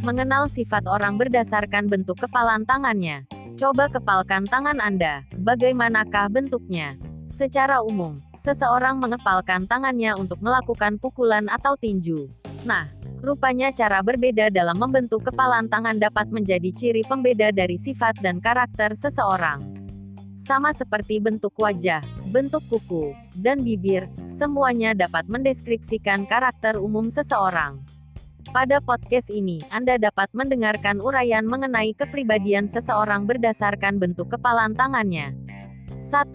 Mengenal sifat orang berdasarkan bentuk kepalan tangannya. Coba kepalkan tangan Anda. Bagaimanakah bentuknya? Secara umum, seseorang mengepalkan tangannya untuk melakukan pukulan atau tinju. Nah, rupanya cara berbeda dalam membentuk kepalan tangan dapat menjadi ciri pembeda dari sifat dan karakter seseorang. Sama seperti bentuk wajah, bentuk kuku, dan bibir, semuanya dapat mendeskripsikan karakter umum seseorang. Pada podcast ini, Anda dapat mendengarkan uraian mengenai kepribadian seseorang berdasarkan bentuk kepalan tangannya. 1.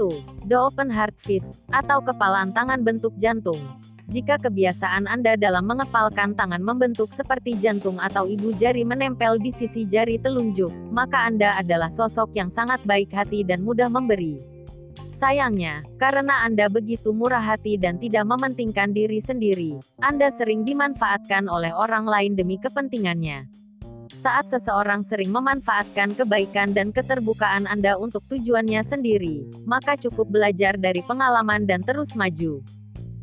The Open Heart Fist, atau kepalan tangan bentuk jantung. Jika kebiasaan Anda dalam mengepalkan tangan membentuk seperti jantung atau ibu jari menempel di sisi jari telunjuk, maka Anda adalah sosok yang sangat baik hati dan mudah memberi. Sayangnya, karena Anda begitu murah hati dan tidak mementingkan diri sendiri, Anda sering dimanfaatkan oleh orang lain demi kepentingannya. Saat seseorang sering memanfaatkan kebaikan dan keterbukaan Anda untuk tujuannya sendiri, maka cukup belajar dari pengalaman dan terus maju.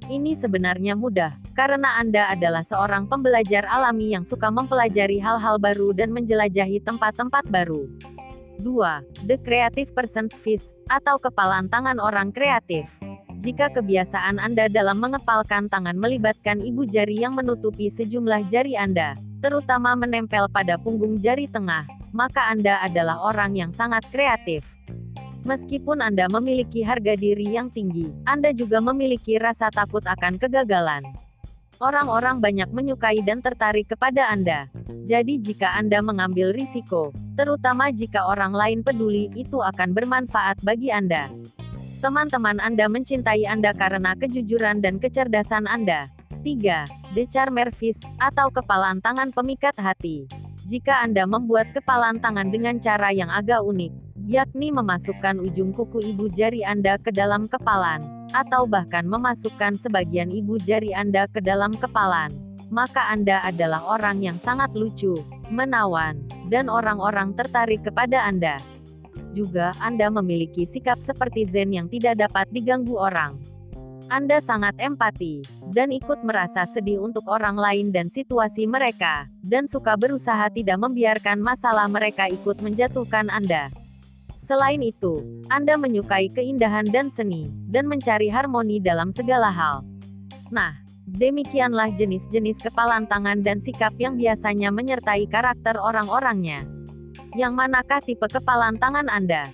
Ini sebenarnya mudah, karena Anda adalah seorang pembelajar alami yang suka mempelajari hal-hal baru dan menjelajahi tempat-tempat baru. 2. The Creative Person's Fist, atau kepalan tangan orang kreatif. Jika kebiasaan Anda dalam mengepalkan tangan melibatkan ibu jari yang menutupi sejumlah jari Anda, terutama menempel pada punggung jari tengah, maka Anda adalah orang yang sangat kreatif. Meskipun Anda memiliki harga diri yang tinggi, Anda juga memiliki rasa takut akan kegagalan. Orang-orang banyak menyukai dan tertarik kepada Anda. Jadi jika Anda mengambil risiko, terutama jika orang lain peduli, itu akan bermanfaat bagi Anda. Teman-teman Anda mencintai Anda karena kejujuran dan kecerdasan Anda. 3. The Charmer Fist, atau kepalan tangan pemikat hati. Jika Anda membuat kepalan tangan dengan cara yang agak unik, yakni memasukkan ujung kuku ibu jari Anda ke dalam kepalan, atau bahkan memasukkan sebagian ibu jari Anda ke dalam kepalan, maka Anda adalah orang yang sangat lucu, menawan, dan orang-orang tertarik kepada Anda. Juga, Anda memiliki sikap seperti Zen yang tidak dapat diganggu orang. Anda sangat empati, dan ikut merasa sedih untuk orang lain dan situasi mereka, dan suka berusaha tidak membiarkan masalah mereka ikut menjatuhkan Anda. Selain itu, Anda menyukai keindahan dan seni, dan mencari harmoni dalam segala hal. Nah, demikianlah jenis-jenis kepalan tangan dan sikap yang biasanya menyertai karakter orang-orangnya. Yang manakah tipe kepalan tangan Anda?